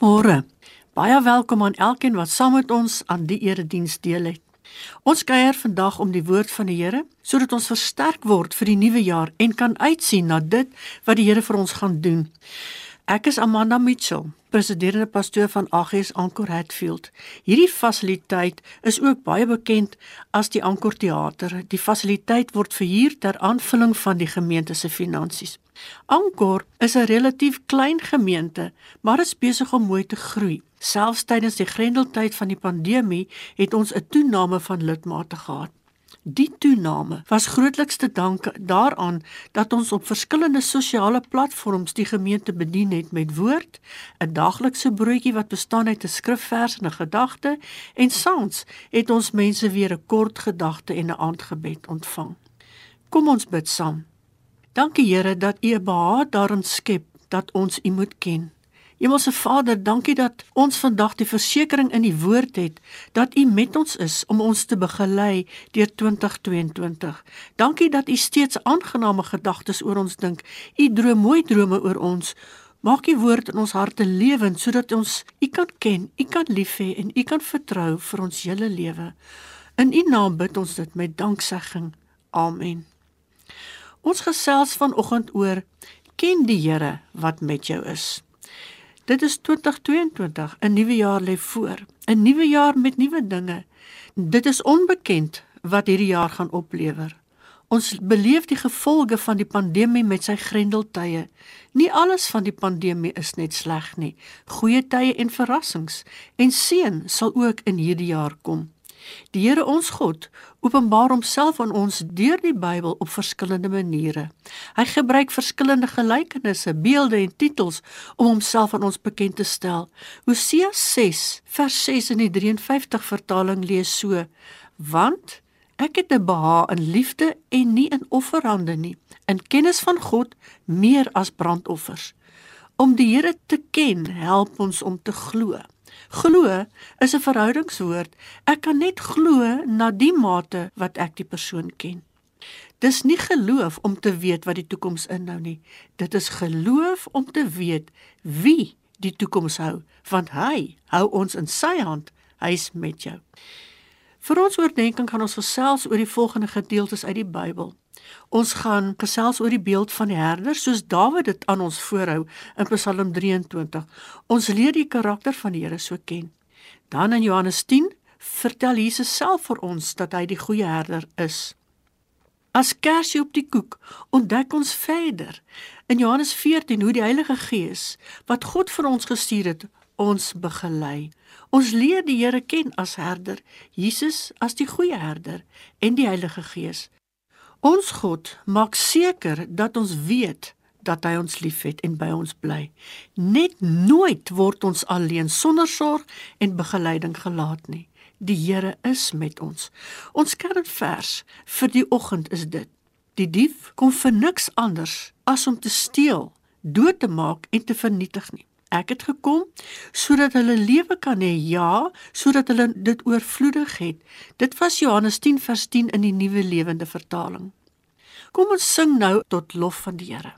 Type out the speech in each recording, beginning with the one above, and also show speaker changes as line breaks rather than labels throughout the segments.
Môre. Baie welkom aan elkeen wat saam met ons aan die erediens deel het. Ons kuier vandag om die woord van die Here sodat ons versterk word vir die nuwe jaar en kan uitsien na dit wat die Here vir ons gaan doen. Ek is Amanda Mitchell, presiderende pastoor van AGS Anchor Hatfield. Hierdie fasiliteit is ook baie bekend as die Anchor Theater. Die fasiliteit word verhuur ter aanvulling van die gemeente se finansies. Anchor is 'n relatief klein gemeente, maar is besig om mooi te groei. Selfs tydens die grendeltyd van die pandemie het ons 'n toename van lidmate gehad. Die toename was grootliks te danke daaraan dat ons op verskillende sosiale platforms die gemeente bedien het met woord, 'n daglikse broodjie wat bestaan uit 'n skrifvers en 'n gedagte en soms het ons mense weer 'n kort gedagte en 'n aandgebed ontvang. Kom ons bid saam. Dankie Here dat U 'n behaag daarin skep dat ons U moet ken. Hemelse Vader, dankie dat ons vandag die versekering in die woord het dat U met ons is om ons te begelei deur 2022. Dankie dat U steeds aangename gedagtes oor ons dink. U droom mooi drome oor ons. Maak U woord in ons harte lewend sodat ons U kan ken, U kan lief hê en U kan vertrou vir ons hele lewe. In U naam bid ons dit met danksegging. Amen. Ons gesels vanoggend oor ken die Here wat met jou is. Dit is 2022, 'n nuwe jaar lê voor, 'n nuwe jaar met nuwe dinge. Dit is onbekend wat hierdie jaar gaan oplewer. Ons beleef die gevolge van die pandemie met sy grendeltye. Nie alles van die pandemie is net sleg nie. Goeie tye en verrassings en seën sal ook in hierdie jaar kom. Die Here ons God openbaar homself aan ons deur die Bybel op verskillende maniere. Hy gebruik verskillende gelykenisse, beelde en titels om homself aan ons bekend te stel. Hosea 6 vers 6 in die 53 vertaling lees so: Want ek het 'n behaag in liefde en nie in offerande nie, in kennis van God meer as brandoffers. Om die Here te ken, help ons om te glo. Glo is 'n verhoudingswoord. Ek kan net glo na die mate wat ek die persoon ken. Dis nie geloof om te weet wat die toekoms inhou nie. Dit is geloof om te weet wie die toekoms hou, want hy hou ons in sy hand. Hy's met jou. Vir ons oordeenking gaan ons gesels oor die volgende gedeeltes uit die Bybel. Ons gaan gesels oor die beeld van die herder soos Dawid dit aan ons voorhou in Psalm 23. Ons leer die karakter van die Here so ken. Dan in Johannes 10 vertel Jesus self vir ons dat hy die goeie herder is. As kersie op die koek ontdek ons verder in Johannes 14 hoe die Heilige Gees wat God vir ons gestuur het, ons begelei. Ons leer die Here ken as herder, Jesus as die goeie herder en die Heilige Gees Ons God maak seker dat ons weet dat hy ons liefhet en by ons bly. Net nooit word ons alleen sonder sorg en begeleiding gelaat nie. Die Here is met ons. Ons kernvers vir die oggend is dit: Die dief kom vir niks anders as om te steel, dood te maak en te vernietig nie. Ek het gekom sodat hulle lewe kan hê, ja, sodat hulle dit oorvloedig het. Dit was Johannes 10 vers 10 in die nuwe lewende vertaling. Kom ons sing nou tot lof van die Here.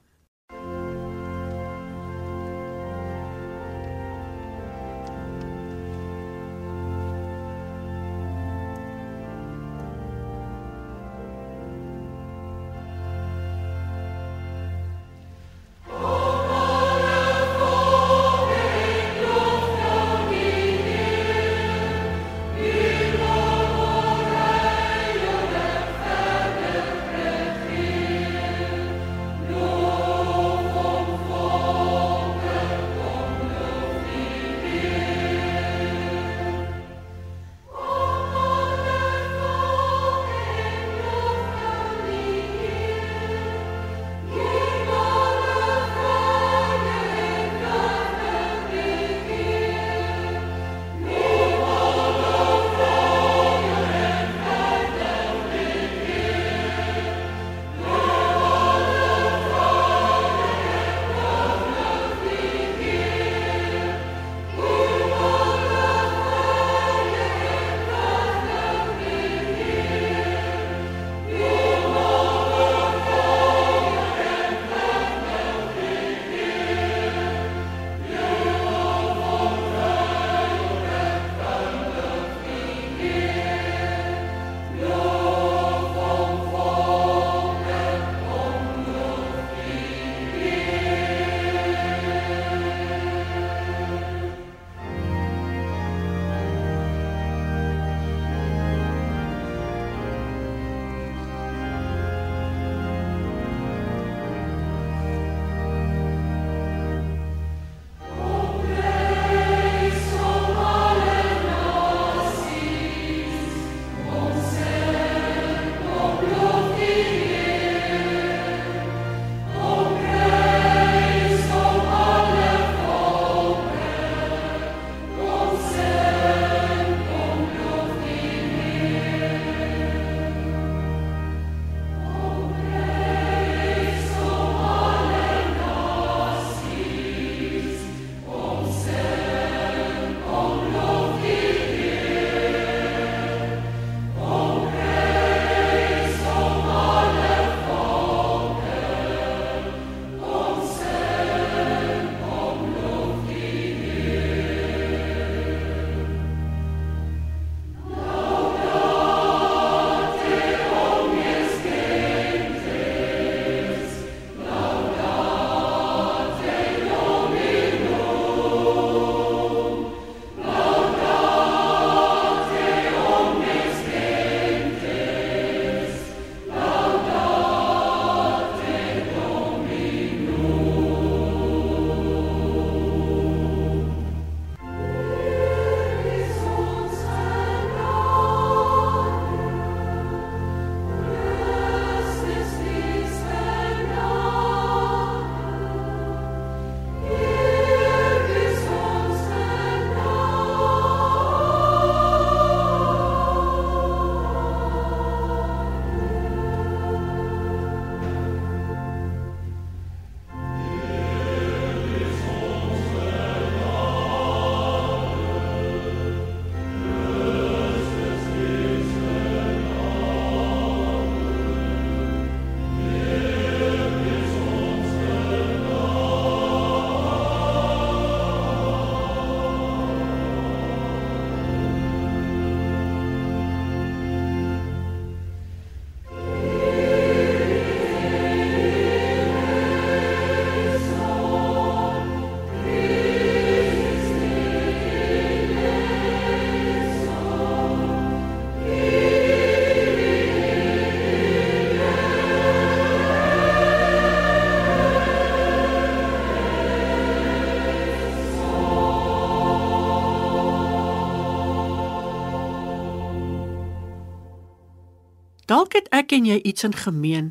Dalk het ek en jy iets in gemeen.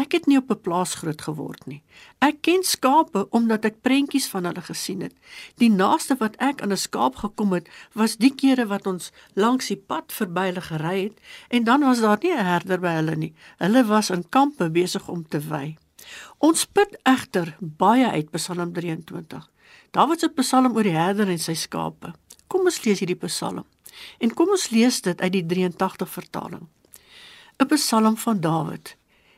Ek het nie op 'n plaas groot geword nie. Ek ken skape omdat ek prentjies van hulle gesien het. Die naaste wat ek aan 'n skaap gekom het, was die kere wat ons langs die pad verby hulle gery het en dan was daar nie 'n herder by hulle nie. Hulle was in kampe besig om te wei. Ons put egter baie uit Psalm 23. Dawid se Psalm oor die herder en sy skape. Kom ons lees hierdie Psalm. En kom ons lees dit uit die 83 vertaling. 'n Psalm van Dawid.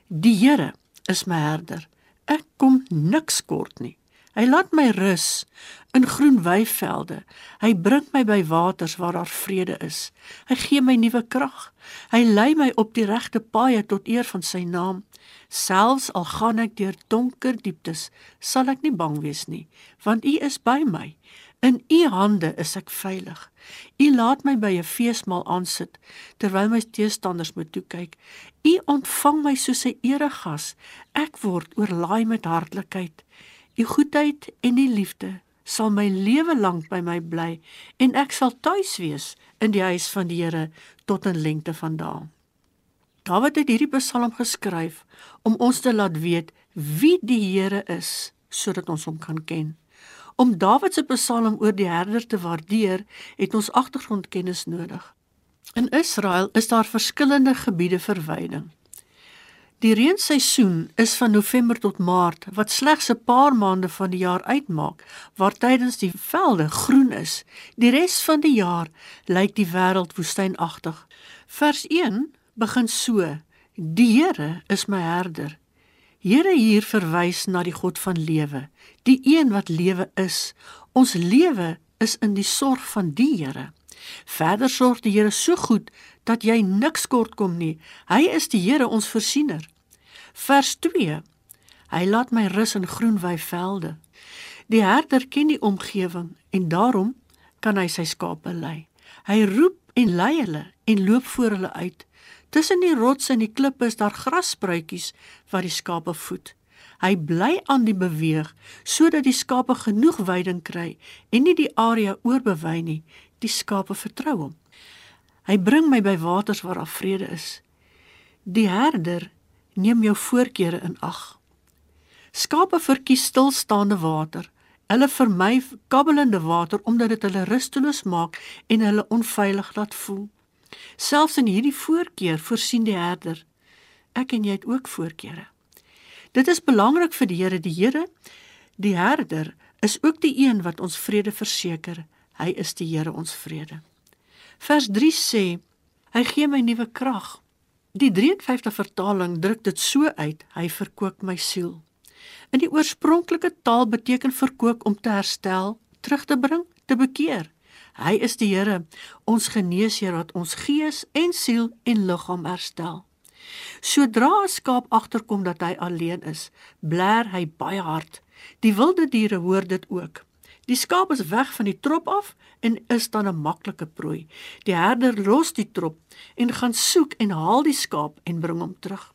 Die Here is my herder. Ek kom niks kort nie. Hy laat my rus in groen weivelde. Hy bring my by waters waar daar vrede is. Hy gee my nuwe krag. Hy lei my op die regte paaie tot eer van sy naam. Selfs al gaan ek deur donker dieptes, sal ek nie bang wees nie, want U is by my. In U hande is ek veilig. U laat my by 'n feesmaal aansit terwyl my teestanders moet toe kyk. U ontvang my soos 'n eregas. Ek word oorlaai met hartlikheid. U goedheid en u liefde sal my lewe lank by my bly en ek sal tuis wees in die huis van die Here tot in lengte van dae. Dawid het hierdie Psalm geskryf om ons te laat weet wie die Here is sodat ons hom kan ken. Om Dawid se Psalm oor die herder te waardeer, het ons agtergrondkennis nodig. In Israel is daar verskillende gebiede vir veiding. Die reenseisoen is van November tot Maart, wat slegs 'n paar maande van die jaar uitmaak, waar tydens die velde groen is. Die res van die jaar lyk die wêreld woestynagtig. Vers 1 begin so: Die Here is my herder. Here hier verwys na die God van lewe, die een wat lewe is. Ons lewe is in die sorg van die Here. Verder sorg die Here so goed dat jy niks kort kom nie. Hy is die Here ons voorsiener. Vers 2. Hy laat my rus in groen weivelde. Die herder ken die omgewing en daarom kan hy sy skape lei. Hy roep en lei hulle en loop voor hulle uit. Tussen die rotse en die klippe is daar grasspruitjies wat die skape voed. Hy bly aan die beweeg sodat die skape genoeg weiding kry en nie die area oorbewei nie. Die skape vertrou hom. Hy bring my by waters waar daar vrede is. Die herder neem jou voorkeure in ag. Skape verkies stilstaande water. Hulle vermy kabbelende water omdat dit hulle rusteloos maak en hulle onveilig laat voel. Selfs in hierdie voorkeur voorsien die herder. Ek en jy het ook voorkeure. Dit is belangrik vir die Here, die Here, die herder is ook die een wat ons vrede verseker. Hy is die Here ons vrede. Vers 3 sê: Hy gee my nuwe krag. Die 53 vertaling druk dit so uit: Hy verkoop my siel. In die oorspronklike taal beteken verkoop om te herstel, terug te bring, te bekeer. Hy is die Here, ons geneesheer wat ons gees en siel en liggaam herstel. Sodra 'n skaap agterkom dat hy alleen is, bler hy baie hard. Die wilde diere hoor dit ook. Die skaap is weg van die trop af en is dan 'n maklike prooi. Die herder los die trop en gaan soek en haal die skaap en bring hom terug.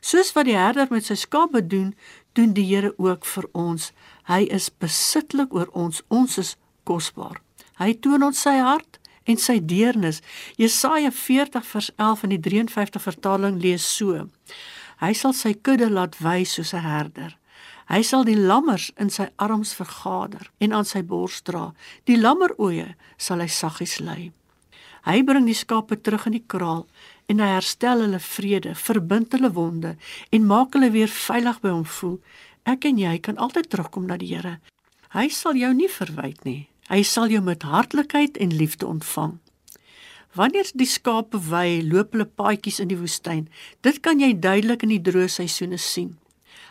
Soos wat die herder met sy skape doen, doen die Here ook vir ons. Hy is besitlik oor ons. Ons is kosbaar. Hy toon ons sy hart en sy deernis. Jesaja 40 vers 11 in die 53 vertaling lees so: Hy sal sy kudde laat wy soos 'n herder. Hy sal die lammers in sy arms vergader en aan sy bors dra. Die lammeroeie sal hy saggies lei. Hy bring die skape terug in die kraal en hy herstel hulle vrede, verbind hulle wonde en maak hulle weer veilig by hom voel. Ek en jy kan altyd terugkom na die Here. Hy sal jou nie verwyd nie. Hy sal jou met hartlikheid en liefde ontvang. Wanneer die skape wei, loop hulle paadjies in die woestyn. Dit kan jy duidelik in die droë seisoene sien.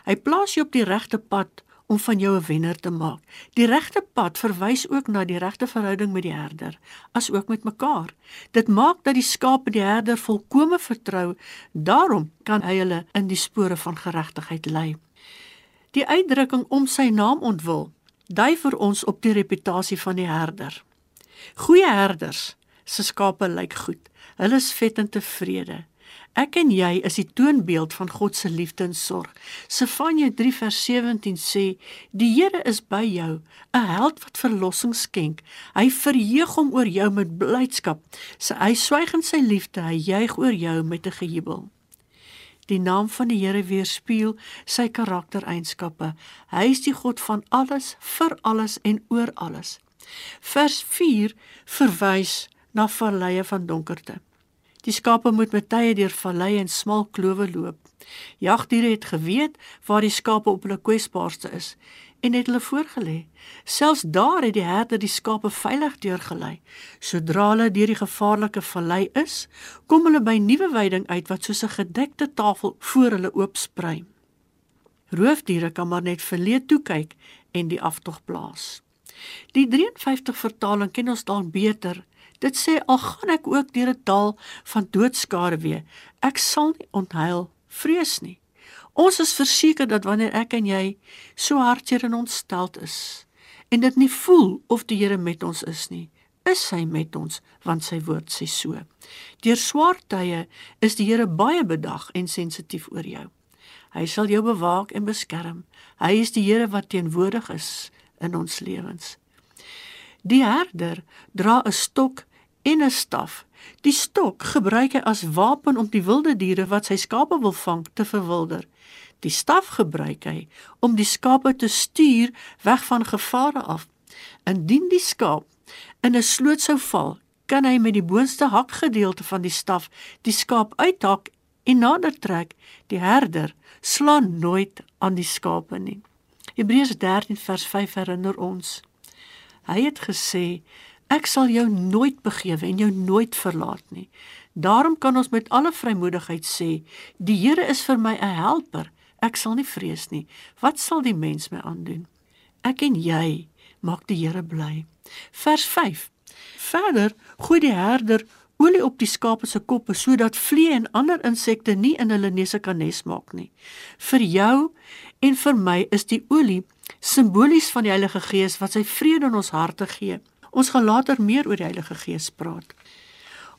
Hy plaas jou op die regte pad om van jou 'n wenner te maak. Die regte pad verwys ook na die regte verhouding met die herder, as ook met mekaar. Dit maak dat die skape die herder volkome vertrou, daarom kan hy hulle in die spore van geregtigheid lei. Die uitdrukking om sy naam ontwil dui vir ons op die reputasie van die herder. Goeie herders se skape lyk goed. Hulle is vet en tevrede. Ek en jy is die toonbeeld van God se liefde en sorg. Sefanje 3 vers 17 sê: "Die Here is by jou, 'n held wat verlossing skenk. Hy verheug hom oor jou met blydskap. Sy hy swyg in sy liefde, hy juig oor jou met 'n gejubel." Die naam van die Here weerspieël sy karaktereienskappe. Hy is die God van alles, vir alles en oor alles. Vers 4 verwys na valleie van donkerte. Die skape moet met tye deur valleie en smal klowe loop. Jagdiere het geweet waar die skape op hulle kwesbaarste is en het hulle voorgelê. Selfs daar het die herder die skape veilig deurgelei. Sodra hulle deur die gevaarlike vallei is, kom hulle by nuwe weiding uit wat soos 'n gedekte tafel voor hulle oopsprei. Roofdiere kan maar net verleë toe kyk en die aftog plaas. Die 53 vertaling ken ons dalk beter Dit sê al gaan ek ook deur 'n dal van doodskare weer, ek sal nie ontheil vrees nie. Ons is verseker dat wanneer ek en jy so hartseer en ontsteld is en dit nie voel of die Here met ons is nie, is hy met ons want sy woord sê so. Deur swaar tye is die Here baie bedag en sensitief oor jou. Hy sal jou bewaak en beskerm. Hy is die Here wat teenwoordig is in ons lewens. Die herder dra 'n stok en 'n staf. Die stok gebruik hy as wapen om die wilde diere wat sy skape wil vang te verwilder. Die staf gebruik hy om die skape te stuur weg van gevare af. Indien die skaap in 'n sloot sou val, kan hy met die boonste hakgedeelte van die staf die skaap uithak en nader trek. Die herder slaan nooit aan die skape nie. Hebreërs 13 vers 5 herinner ons. Hy het gesê Ek sal jou nooit begewe en jou nooit verlaat nie. Daarom kan ons met alle vrymoedigheid sê, die Here is vir my 'n helper. Ek sal nie vrees nie. Wat sal die mens my aandoen? Ek en jy maak die Here bly. Vers 5. Verder gooi die herder olie op die skape se koppe sodat vliee en ander insekte nie in hulle neuse kan nes maak nie. Vir jou en vir my is die olie simbolies van die Heilige Gees wat sy vrede in ons harte gee. Ons gaan later meer oor die Heilige Gees praat.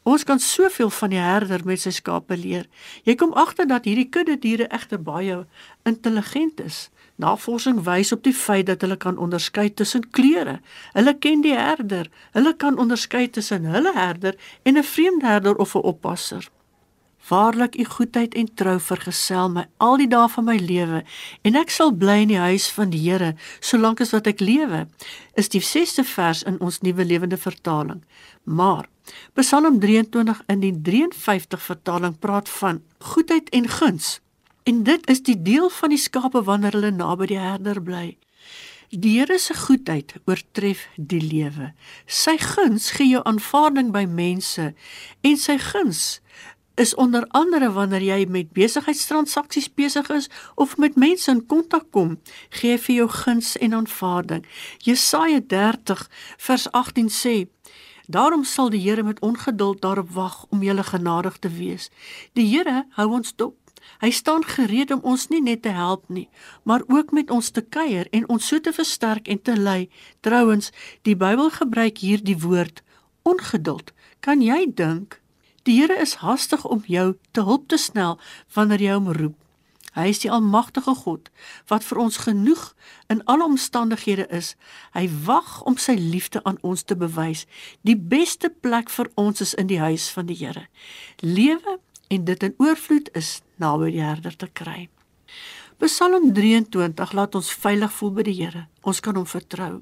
Ons kan soveel van die herder met sy skape leer. Jy kom agter dat hierdie kudde diere egter baie intelligent is. Navorsing wys op die feit dat hulle kan onderskei tussen kleure. Hulle ken die herder. Hulle kan onderskei tussen hulle herder en 'n vreemde herder of 'n oppasser. Waarlik u goedheid en trou vergesel my al die dae van my lewe en ek sal bly in die huis van die Here solank as wat ek lewe is die 6ste vers in ons nuwe lewende vertaling maar Psalm 23 in die 53 vertaling praat van goedheid en guns en dit is die deel van die skape wanneer hulle naby die herder bly Die Here se goedheid oortref die lewe. Sy guns gee jou aanvaarding by mense en sy guns is onder andere wanneer jy met besigheidstransaksies besig is of met mense in kontak kom, gee vir jou guns en aanvaarding. Jesaja 30 vers 18 sê: Daarom sal die Here met ongeduld daarop wag om julle genadig te wees. Die Here hou ons dop. Hy staan gereed om ons nie net te help nie, maar ook met ons te kuier en ons so te versterk en te lei. Trouwens, die Bybel gebruik hier die woord ongeduld. Kan jy dink Die Here is hastig om jou te hulp te snel wanneer jy hom roep. Hy is die almagtige God wat vir ons genoeg in alle omstandighede is. Hy wag om sy liefde aan ons te bewys. Die beste plek vir ons is in die huis van die Here. Lewe en dit in oorvloed is naby die Herder te kry. Psalm 23 laat ons veilig voel by die Here. Ons kan hom vertrou.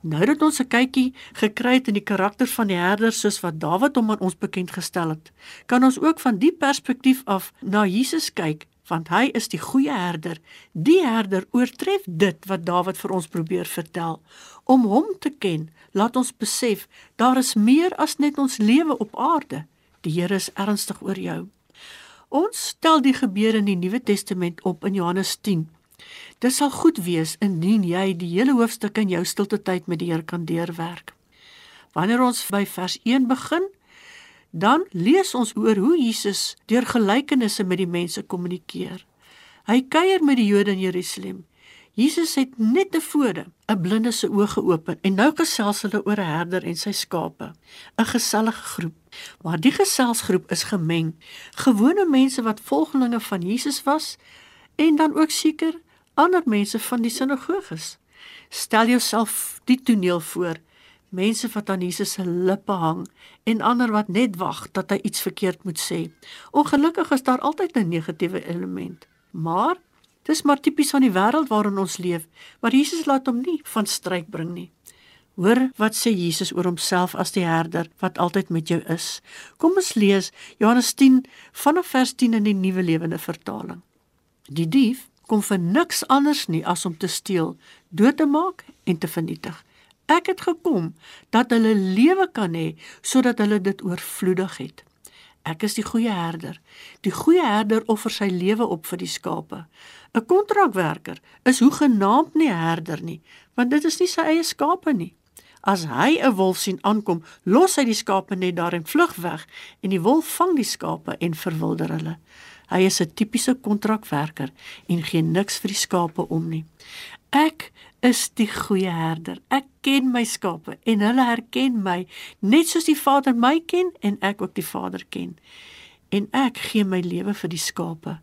Nou dat ons 'n kykie gekry het in die karakter van die herder soos wat Dawid hom aan ons bekend gestel het, kan ons ook van die perspektief af na Jesus kyk, want hy is die goeie herder. Die herder oortref dit wat Dawid vir ons probeer vertel. Om hom te ken, laat ons besef daar is meer as net ons lewe op aarde. Die Here is ernstig oor jou. Ons stel die gebeure in die Nuwe Testament op in Johannes 10 Dit sal goed wees indien jy die hele hoofstuk in jou stilte tyd met die Here kan deurwerk. Wanneer ons by vers 1 begin, dan lees ons oor hoe Jesus deur gelykenisse met die mense kommunikeer. Hy kuier met die Jode in Jerusalem. Jesus het net tevore 'n blinde se oë geopen en nou gesels hulle oor 'n herder en sy skape. 'n Gesellige groep. Maar die geselsgroep is gemeng. Gewone mense wat volgelinge van Jesus was en dan ook seker ander mense van die sinagoges. Stel jouself die toneel voor. Mense wat aan Jesus se lippe hang en ander wat net wag dat hy iets verkeerd moet sê. Ongelukkig is daar altyd 'n negatiewe element. Maar dis maar tipies van die wêreld waarin ons leef, maar Jesus laat hom nie van stryk bring nie. Hoor wat sê Jesus oor homself as die herder wat altyd met jou is. Kom ons lees Johannes 10 vanaf vers 10 in die Nuwe Lewende Vertaling. Die dief kom vir niks anders nie as om te steel, dood te maak en te vernietig. Ek het gekom dat hulle lewe kan hê sodat hulle dit oorvloedig het. Ek is die goeie herder. Die goeie herder offer sy lewe op vir die skape. 'n Kontrakwerker is hoegenaamd nie herder nie, want dit is nie sy eie skape nie. As hy 'n wolf sien aankom, los hy die skape net daar en vlug weg en die wolf vang die skape en verwilder hulle. Hy is 'n tipiese kontrakwerker en gee niks vir die skape om nie. Ek is die goeie herder. Ek ken my skape en hulle herken my net soos die Vader my ken en ek ook die Vader ken. En ek gee my lewe vir die skape.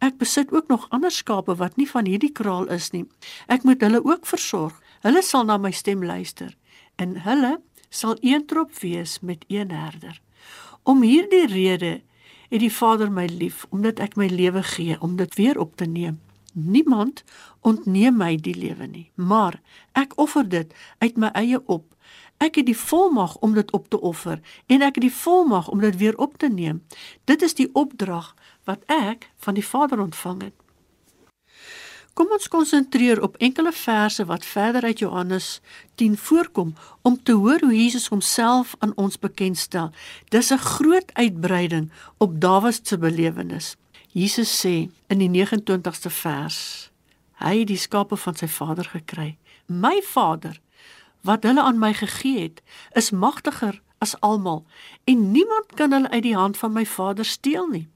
Ek besit ook nog ander skape wat nie van hierdie kraal is nie. Ek moet hulle ook versorg. Hulle sal na my stem luister en hulle sal een trop wees met een herder. Om hierdie rede het die Vader my lief omdat ek my lewe gee om dit weer op te neem. Niemand ontneem my die lewe nie, maar ek offer dit uit my eie op. Ek het die volmag om dit op te offer en ek het die volmag om dit weer op te neem. Dit is die opdrag wat ek van die Vader ontvang het. Kom ons konsentreer op enkele verse wat verder uit Johannes 10 voorkom om te hoor hoe Jesus homself aan ons bekendstel. Dis 'n groot uitbreiding op Dawid se belewenis. Jesus sê in die 29ste vers: Hy het die skape van sy Vader gekry. My Vader wat hulle aan my gegee het, is magtiger as almal en niemand kan hulle uit die hand van my Vader steel nie.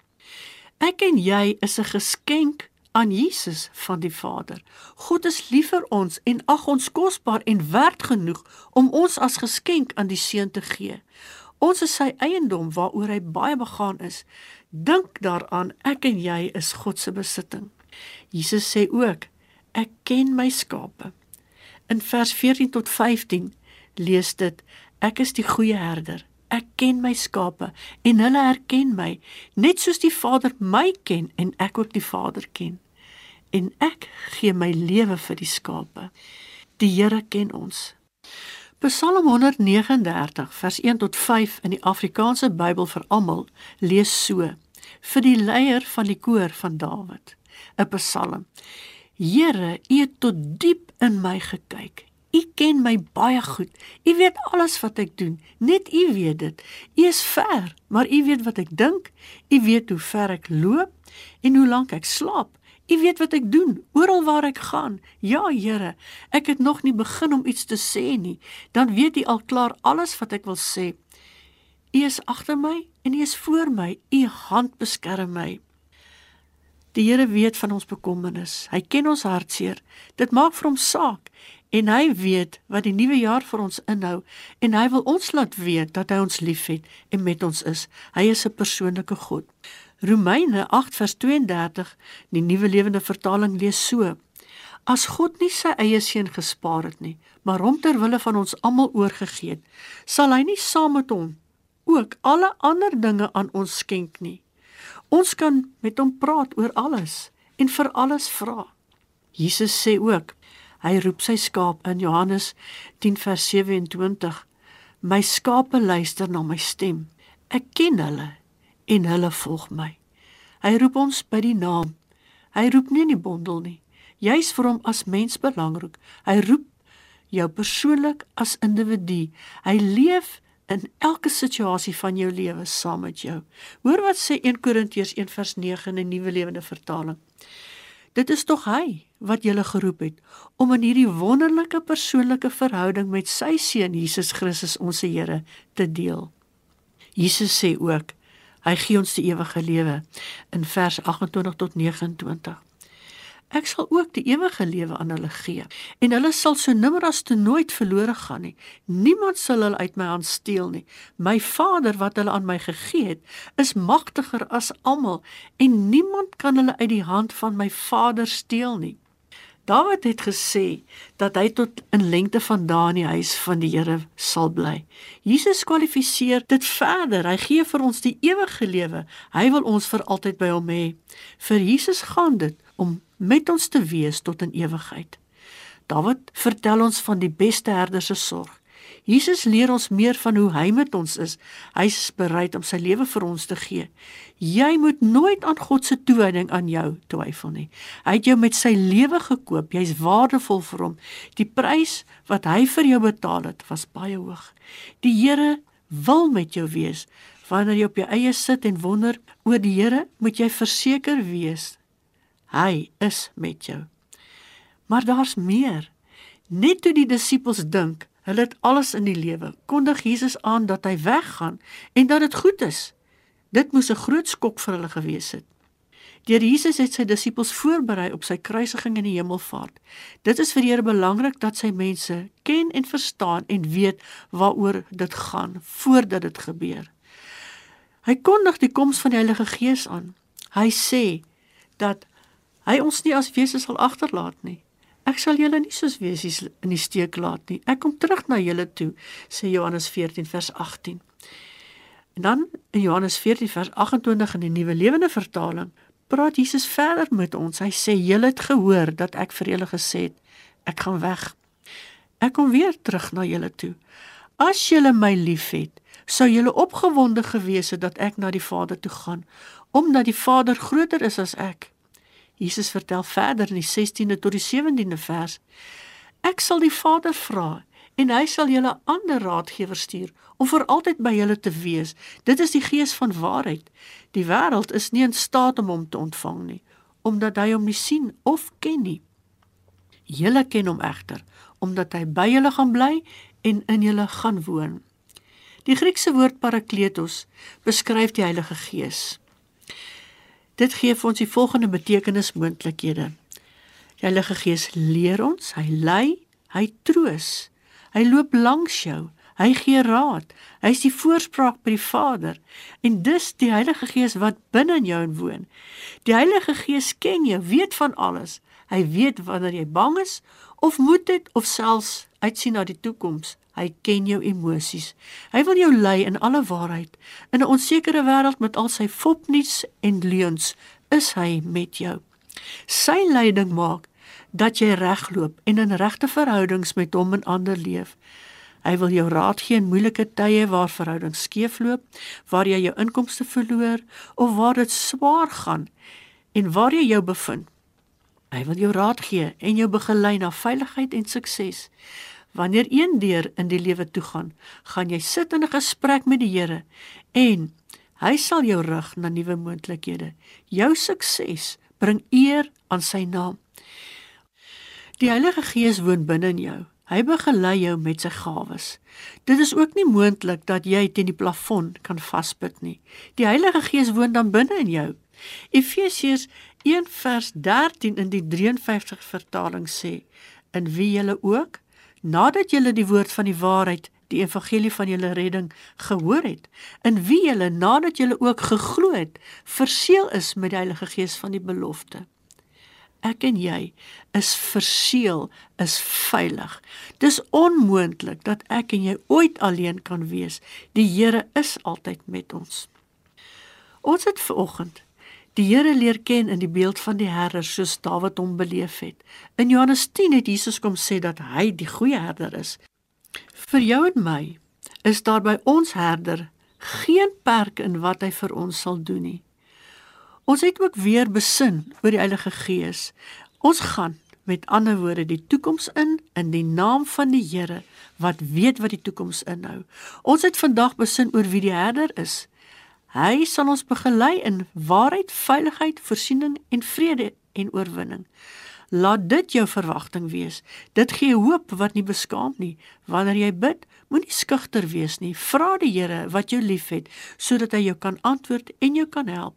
Ek en jy is 'n geskenk aan Jesus van die Vader. God is lief vir ons en ag ons kosbaar en werd genoeg om ons as geskenk aan die Seun te gee. Ons is sy eiendom waaroor hy baie begaan is. Dink daaraan, ek en jy is God se besitting. Jesus sê ook, ek ken my skape. In vers 14 tot 15 lees dit, ek is die goeie herder. Ek ken my skape en hulle herken my, net soos die Vader my ken en ek ook die Vader ken. En ek gee my lewe vir die skape. Die Here ken ons. Psalm 139 vers 1 tot 5 in die Afrikaanse Bybel vir almal lees so: vir die leier van die koor van Dawid, 'n Psalm. Here, U het tot diep in my gekyk U ken my baie goed. U weet alles wat ek doen. Net U weet dit. U is ver, maar U weet wat ek dink. U weet hoe ver ek loop en hoe lank ek slaap. U weet wat ek doen, oral waar ek gaan. Ja, Here, ek het nog nie begin om iets te sê nie. Dan weet U al klaar alles wat ek wil sê. U is agter my en U is voor my. U hand beskerm my. Die Here weet van ons bekommernis. Hy ken ons hartseer. Dit maak vir hom saak en hy weet wat die nuwe jaar vir ons inhou en hy wil ons laat weet dat hy ons liefhet en met ons is. Hy is 'n persoonlike God. Romeine 8:32 die nuwe lewende vertaling lees so: As God nie sy eie seun gespaar het nie, maar hom ter wille van ons almal oorgegee het, sal hy nie saam met hom ook alle ander dinge aan ons skenk nie. Ons kan met hom praat oor alles en vir alles vra. Jesus sê ook: Hy roep sy skaap in Johannes 10 vers 27. My skape luister na my stem. Ek ken hulle en hulle volg my. Hy roep ons by die naam. Hy roep nie in die bondel nie. Jy's vir hom as mens belangrik. Hy roep jou persoonlik as individu. Hy leef in elke situasie van jou lewe saam met jou. Hoor wat sê 1 Korintiërs 1:9 in die Nuwe Lewende Vertaling. Dit is tog hy wat julle geroep het om in hierdie wonderlike persoonlike verhouding met sy seun Jesus Christus ons Here te deel. Jesus sê ook hy gee ons die ewige lewe in vers 28 tot 29. ek sal ook die ewige lewe aan hulle gee en hulle sal so nimmer as te nooit verlore gaan nie. Niemand sal hulle uit my hand steel nie. My Vader wat hulle aan my gegee het, is magtiger as almal en niemand kan hulle uit die hand van my Vader steel nie. Dawid het gesê dat hy tot in lengte van dae in die huis van die Here sal bly. Jesus kwalifiseer dit verder. Hy gee vir ons die ewige lewe. Hy wil ons vir altyd by hom hê. Vir Jesus gaan dit om met ons te wees tot in ewigheid. Dawid vertel ons van die beste herder se sorg. Jesus leer ons meer van hoe hy met ons is. Hy's bereid om sy lewe vir ons te gee. Jy moet nooit aan God se toewyding aan jou twyfel nie. Hy het jou met sy lewe gekoop. Jy's waardevol vir hom. Die prys wat hy vir jou betaal het, was baie hoog. Die Here wil met jou wees. Wanneer jy op jou eie sit en wonder oor die Here, moet jy verseker wees hy is met jou. Maar daar's meer. Net toe die disippels dink Hulle het alles in die lewe. Kondig Jesus aan dat hy weggaan en dat dit goed is. Dit moes 'n groot skok vir hulle gewees het. Deur Jesus het sy disippels voorberei op sy kruisiging in die hemelvaart. Dit is vir die Here belangrik dat sy mense ken en verstaan en weet waaroor dit gaan voordat dit gebeur. Hy kondig die koms van die Heilige Gees aan. Hy sê dat hy ons nie as wese sal agterlaat nie. Ek sal julle nie soos wesies in die steek laat nie. Ek kom terug na julle toe, sê Johannes 14 vers 18. En dan in Johannes 14 vers 28 in die Nuwe Lewende Vertaling, praat Jesus verder met ons. Hy sê: "Julle het gehoor dat ek vir julle gesê het, ek gaan weg. Ek kom weer terug na julle toe. As julle my liefhet, sou julle opgewonde gewees het dat ek na die Vader toe gaan, omdat die Vader groter is as ek." Jesus vertel verder in die 16de tot die 17de vers: Ek sal die Vader vra en hy sal julle ander raadgewers stuur om vir altyd by julle te wees. Dit is die Gees van waarheid. Die wêreld is nie in staat om hom te ontvang nie, omdat hy hom nie sien of ken nie. Julle ken hom egter, omdat hy by julle gaan bly en in julle gaan woon. Die Griekse woord parakletos beskryf die Heilige Gees. Dit gee vir ons die volgende betekenismoontlikhede. Die Heilige Gees leer ons, hy lei, hy troos. Hy loop langs jou, hy gee raad. Hy is die voorspraak by die Vader en dis die Heilige Gees wat binne in jou woon. Die Heilige Gees ken jou, weet van alles. Hy weet wanneer jy bang is of moed het of selfs uitsien na die toekoms. Hy ken jou emosies. Hy wil jou lei in alle waarheid. In 'n onsekere wêreld met al sy fopnuus en leuns, is hy met jou. Sy leiding maak dat jy regloop en in regte verhoudings met hom en ander leef. Hy wil jou raad gee in moeilike tye waar verhoudings skeefloop, waar jy jou inkomste verloor of waar dit swaar gaan en waar jy jou bevind. Hy wil jou raad gee en jou begelei na veiligheid en sukses. Wanneer een deur in die lewe toe gaan, jy sit in 'n gesprek met die Here en hy sal jou rig na nuwe moontlikhede. Jou sukses bring eer aan sy naam. Die Heilige Gees woon binne in jou. Hy begelei jou met sy gawes. Dit is ook nie moontlik dat jy teen die plafon kan vasbyt nie. Die Heilige Gees woon dan binne in jou. Efesiërs 1:13 in die 53 vertaling sê: "In wie julle ook nadat julle die woord van die waarheid, die evangelie van julle redding gehoor het, in wie julle nadat julle ook geglo het, verseël is met die Heilige Gees van die belofte. Ek en jy is verseël, is veilig. Dis onmoontlik dat ek en jy ooit alleen kan wees. Die Here is altyd met ons. Ons het vanoggend die Here leer ken in die beeld van die herder soos Dawid hom beleef het. In Johannes 10 het Jesus kom sê dat hy die goeie herder is. Vir jou en my is daar by ons herder geen perk in wat hy vir ons sal doen nie. Ons het ook weer besin oor die Heilige Gees. Ons gaan met ander woorde die toekoms in in die naam van die Here wat weet wat die toekoms inhou. Ons het vandag besin oor wie die herder is. Hy sal ons begelei in waarheid, veiligheid, voorsiening en vrede en oorwinning. Laat dit jou verwagting wees. Dit gee hoop wat nie beskaam nie. Wanneer jy bid, moenie skugter wees nie. Vra die Here wat jou liefhet sodat hy jou kan antwoord en jou kan help.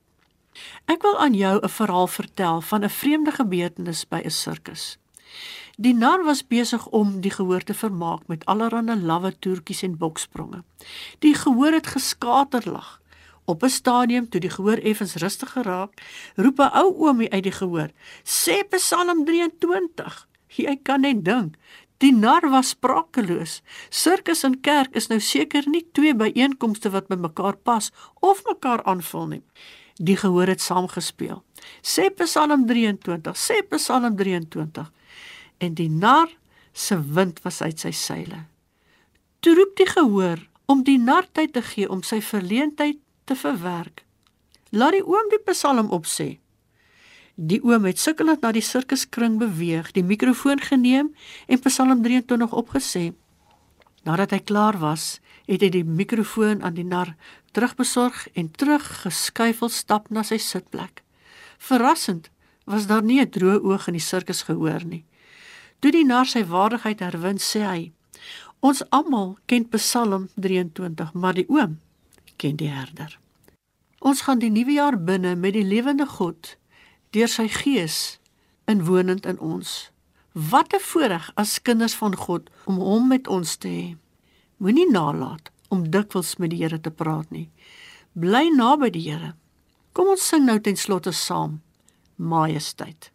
Ek wil aan jou 'n verhaal vertel van 'n vreemde gebeurtenis by 'n sirkus. Die nar was besig om die gehoor te vermaak met allerlei lawwe toertjies en bokspronge. Die gehoor het geskaterlag. Op 'n stadium toe die gehoor effens rustig geraak, roep 'n ou oomie uit die gehoor: "Sê Psalm 23." Jy kan net dink, die nar was sprakeloos. Sirkus en kerk is nou seker nie twee byeenkomste wat by mekaar pas of mekaar aanvul nie. Die gehoor het saamgespeel. Sê Psalm 23, sê Psalm 23 en die nar se wind was uit sy seile. Toe roep die gehoor om die nar tyd te gee om sy verleentheid te verwerk. Laat die oom die psalm opsê. Die oom het sukkelend na die sirkuskring beweeg, die mikrofoon geneem en Psalm 23 opgesê. Nadat hy klaar was, het hy die mikrofoon aan die nar terugbesorg en teruggeskuifel stap na sy sitplek. Verrassend was daar nie 'n droë oog in die sirkus gehoor nie. Toe die nar sy waardigheid herwin, sê hy: "Ons almal ken Psalm 23, maar die oom ken die herder." Ons gaan die nuwe jaar binne met die lewende God deur sy gees inwonend in ons. Wat 'n voorreg as kinders van God om hom met ons te hê. Moenie nalat om dikwels met die Here te praat nie. Bly naby die Here. Kom ons sing nou ten slotte saam. Majesteit.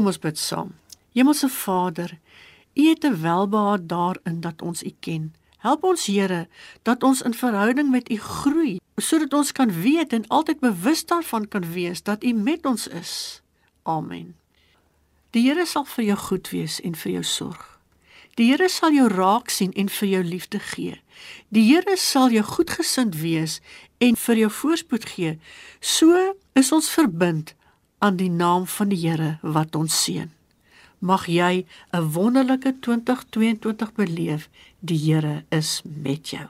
Kom ons bid saam. Hemelse Vader, U het 'n welbehaag daarin dat ons U ken. Help ons Here dat ons in verhouding met U groei, sodat ons kan weet en altyd bewus daarvan kan wees dat U met ons is. Amen. Die Here sal vir jou goed wees en vir jou sorg. Die Here sal jou raak sien en vir jou liefde gee. Die Here sal jou goedgesind wees en vir jou voorspoed gee. So is ons verbind aan die naam van die Here wat ons seën. Mag jy 'n wonderlike 2022 beleef. Die Here is met jou.